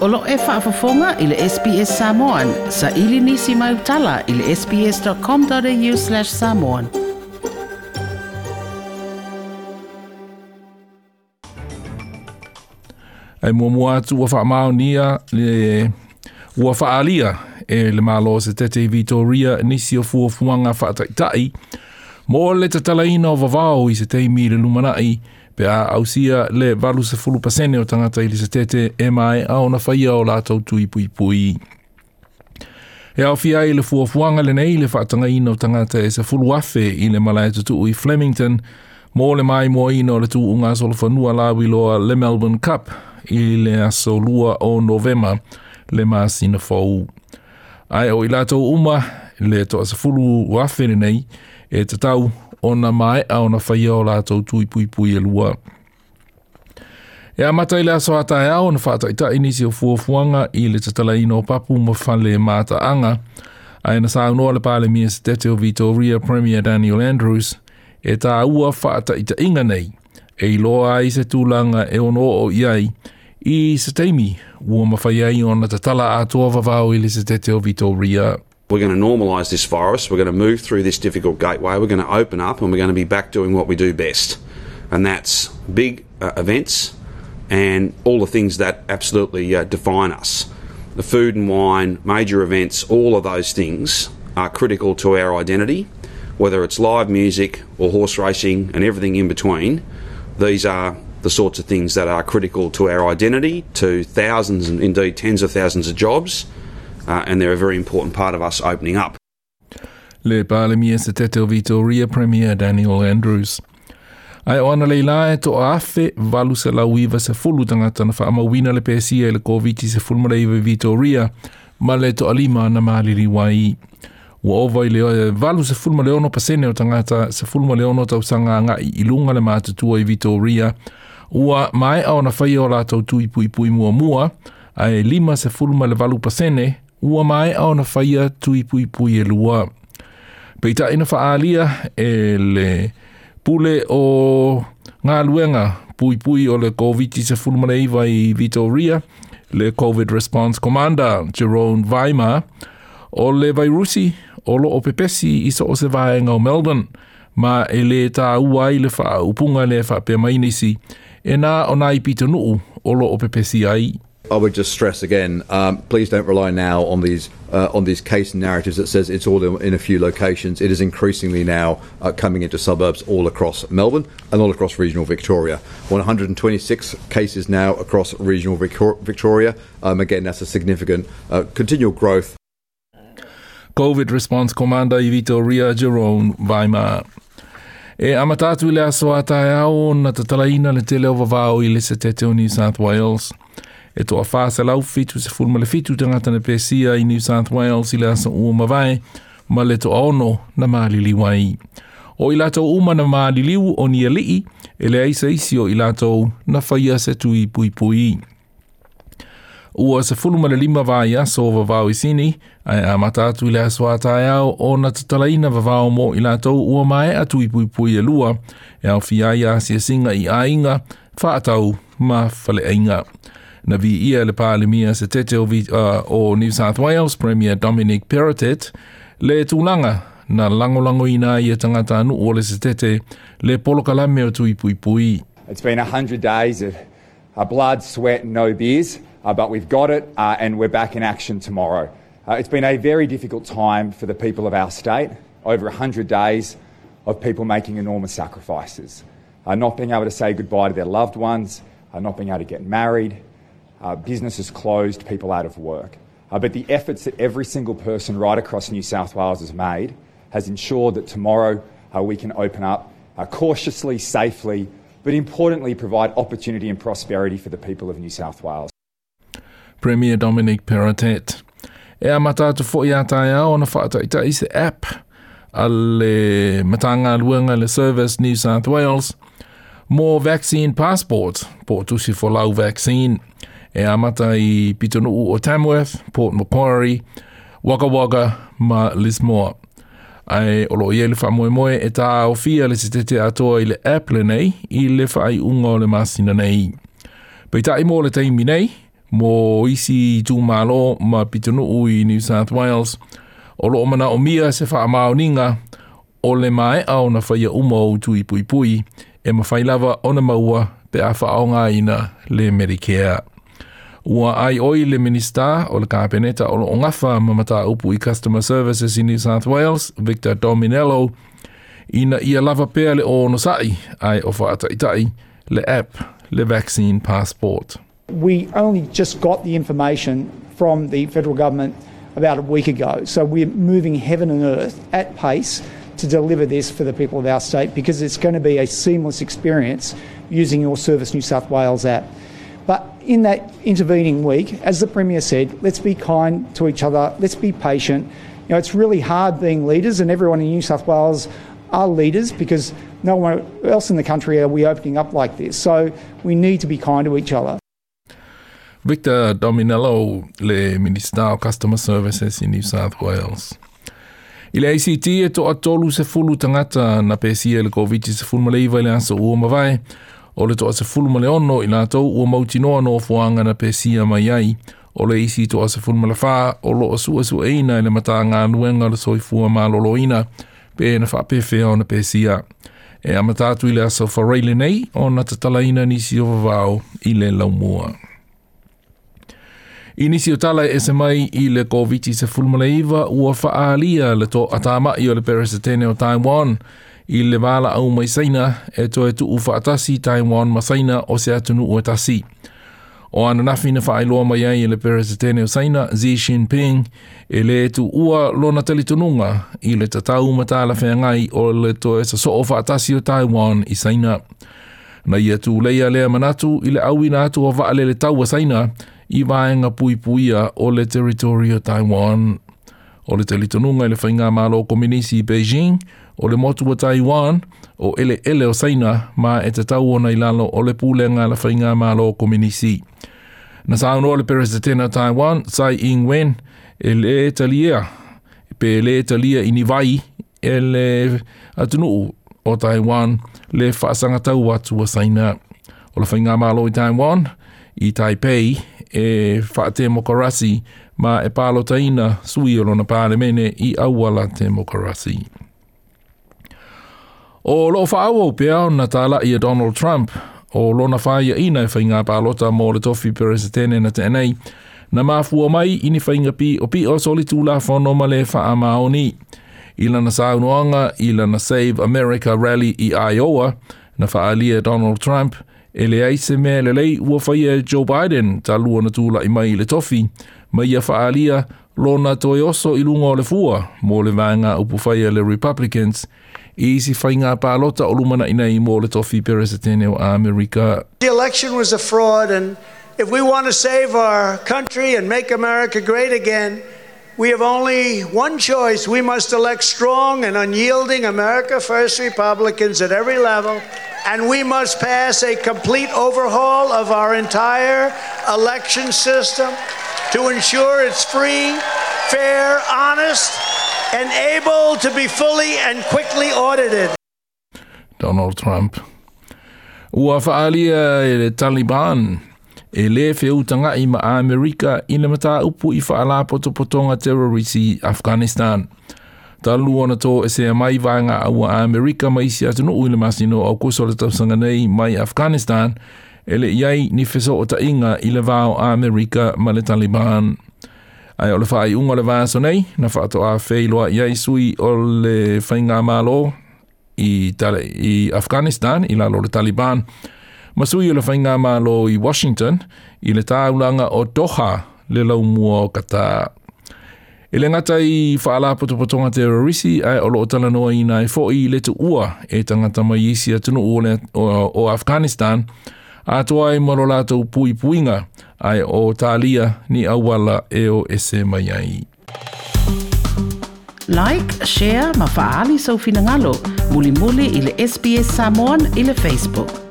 Olo e whaafafonga i le SPS Samoan. Sa ili nisi mai utala i le sps.com.au slash samoan. Ai mua mua atu ua whaamau nia le ua whaalia e le malo se tete i Vitoria nisi o fua fuanga whaataitai. Mō le tatalaina o vavao i se teimi le lumanai pe a ausia le valu se fulu pasene o tangata ili se tete e mai a ona faia o lātou tui pui pui. He au fia i le fuafuanga le nei le whaatanga ino tangata e se fulu afe i le malaita tu ui Flemington, mō le mai mō ino le tu unga solo whanua la wiloa le Melbourne Cup i le aso lua o novema le maasina fau. Ai o i lātou uma le toa se fulu wafe le nei e te tau ona mai a ona whaia o lātou tui pui pui e lua. E amatai le aso atai au na whātai ta inisi o fuafuanga i le tatala ino papu mo whale mata anga. Ai na sā unua le pāle mia se tete Vitoria Premier Daniel Andrews e tā ua whātai ta inga nei e i loa ai se tūlanga e ono o iai i se teimi ua mawhaiai o na tatala atoa vavau i le se tete o Vitoria Premier we're going to normalise this virus, we're going to move through this difficult gateway, we're going to open up, and we're going to be back doing what we do best. And that's big uh, events and all the things that absolutely uh, define us. The food and wine, major events, all of those things are critical to our identity, whether it's live music or horse racing and everything in between. These are the sorts of things that are critical to our identity, to thousands and indeed tens of thousands of jobs, uh, and they're a very important part of us opening up. Le Parlemie se tete o Vitoria Premier Daniel Andrews. Ai o ana leila e to afe valu se lau iwa se fulu tangata na whaamawina le pēsia e le COVID-19 se fulmareiwa Vitoria ma le to alima na maaliri wai. Ua ova le leo valu se fulma leono pasene o tangata se fulma leono tau sanga nga i ilunga le mātatua i Vitoria. Ua mai au na whai o lātau tui pui pui mua mua, ai lima se fulma le valu pasene ua mai au na faia tui pui pui e lua. Pei ta ina faalia e le pule o ngā luenga pui pui o le COVID-19 se fulmane iwa i Vitoria, le COVID Response Commander Jerome Weimar, o le vairusi o lo o pepesi i so o se vaenga o Melbourne, ma e le tā uai le faa upunga le faa pe mainisi, e nā o nai pita nuu o lo o pepesi ai. I would just stress again: um, please don't rely now on these uh, on these case narratives that says it's all in, in a few locations. It is increasingly now uh, coming into suburbs all across Melbourne and all across regional Victoria. 126 cases now across regional Victoria. Um, again, that's a significant uh, continual growth. COVID Response Commander i Ria Jerome Weimar. E amata le aso ataya o na tatalaina le tele o vavao i le se tete o New South Wales. e toa wha se lau fitu se fulma le fitu te ngata na pesia i New South Wales i le asa ua mawai, ma le toa ono na maalili wai. O i lato uma na maaliliu o ni alii, e le aisa isi o i lato na whaia se tui pui pui. Ua se fulma le lima vai aso o vavau i sini, ai a matatu i le aso atai au o na tatalaina vavau mo i lato ua mai a tui pui pui e lua, e au fiaia a singa i ainga, whaatau ma whaleainga. Ainga. na le Pālimia se o, uh, o New South Wales Premier Dominic Perrottet le tūlanga na langolango ina i e tangata anu o le se tete le polokalame o It's been 100 days of blood, sweat, and no beers, uh, but we've got it uh, and we're back in action tomorrow. Uh, it's been a very difficult time for the people of our state, over 100 days of people making enormous sacrifices, uh, not being able to say goodbye to their loved ones, uh, not being able to get married, uh, businesses closed, people out of work. Uh, but the efforts that every single person right across New South Wales has made has ensured that tomorrow uh, we can open up uh, cautiously, safely, but importantly provide opportunity and prosperity for the people of New South Wales. Premier Dominic Perrottet. E a matata fo i ataya ona whaataitai se app a le matanga luanga le service New South Wales. More vaccine passports, po tusi for lau vaccine. e amata i Pitonu o Tamworth, Port Macquarie, Waka Waka ma Lismore. Ai olo i ele wha moe moe e tā o fia le se te atoa i le Apple nei i le wha ai unga o le masina nei. Pei tā i mō le teimi nei, mō isi tū mālo ma Pitonu i New South Wales, olo o mana o mia se wha amao ninga o le mai au na whaia umo o tu i pui pui e ma whailawa o na maua pe a whaonga ina le Medicare ua ai oi le minister o le kāpeneta o o ngafa mamata upu i Customer Services in New South Wales, Victor Dominello, ina ia lava pea le o no sai ai o wha ata itai le app le vaccine passport. We only just got the information from the federal government about a week ago. So we're moving heaven and earth at pace to deliver this for the people of our state because it's going to be a seamless experience using your Service New South Wales app. in that intervening week, as the Premier said, let's be kind to each other, let's be patient. You know, it's really hard being leaders, and everyone in New South Wales are leaders because no one else in the country are we opening up like this. So we need to be kind to each other. Victor Dominello, le Minister of Customer Services in New South Wales. I le ACT e to atolu se fulu tangata na pesia le COVID-19 le aso ua mawai, o le toa se fulu male ono i lātou ua mauti noa no fuanga na pesia mai ai, o le isi toa se fulu male faa, o loa sua su eina i le mata ngā nuenga le soifua mā loloina, pe na faa pefea o na pesia. E a matatu i le aso whareile nei, o na tatalaina nisi o vavao i le laumua. Inisi o tala e se mai i le COVID-19 se fulmala iwa ua faa alia le to atama i o le peresetene o Taiwan, I le wāla au mai saina e to e tuu whaatasi Taiwan ma saina o se atunu o atasi. O ana nafi na whaailoa mai ai e le peresetene o saina Xi Jinping e le tu ua lona talitununga i le tatau matala whaangai o le to e saso o whaatasi o Taiwan i saina. Na ia tu leia lea manatu i le awina atu o vaale le tau saina i vaenga pui puia o le territorio Taiwan. O le talitununga i le whainga malo o kominisi i Beijing – o le motu o Taiwan o ele ele o saina ma e te tau ona i lalo o le pūlenga la whainga ma lo o kominisi. Na saun o le peresetena Taiwan, Tsai Ing-wen, e le talia, pe le talia i ni vai e le atunuu o Taiwan le whaasanga tau atu o saina. O le whainga ma lo i Taiwan, i Taipei, e whaate mokarasi ma e pālo taina sui o lona pāremene i awala te mokarasi. O lo fa au pe au na tala ia Donald Trump o lona whaia ina e whainga pālota mō le tofi peresetene na tēnei. Na o mai, ini whainga pi o pi o soli tūla whono ma le wha a Ila na saunuanga, ila na Save America Rally i Iowa, na whaalia Donald Trump, e le aise me le lei ua whaia e Joe Biden ta lua na tūla i mai le tofi, ma ia whaalia lona toi oso i lungo le fua mō le vanga upu whaia e le Republicans, The election was a fraud, and if we want to save our country and make America great again, we have only one choice. We must elect strong and unyielding America First Republicans at every level, and we must pass a complete overhaul of our entire election system to ensure it's free, fair, honest, and able to be fully and quickly audited. Donald Trump. Ua whaalia e Taliban e le feu tanga i ma Amerika i le mata upu i whaala poto potonga terrorisi Afghanistan. Talu ona tō e se mai vanga aua Amerika mai si atunu ui le masino au kuso le tapsanga nei mai Afghanistan e le iai ni feso o ta inga i le vāo Amerika ma le Taliban. Ai ole whai ungo le vāso nei, na whato a whailoa iai sui o le whainga mālo i, tale, i Afghanistan, i lalo le Taliban. Masui o le whainga mālo i Washington, i le tāulanga o Doha le laumua o kata. E le ngata i whaala putoputonga te rarisi, ai olo o tala noa i nai fo i le tu ua e tangata mai isi atunu o, le, o, o Afghanistan, Afghanistan, a toa e moro lātou pui puinga ai o tālia ni awala e o ese mai ai. Like, share, ma faali sau finangalo. Muli muli ili SBS Samoan ili Facebook.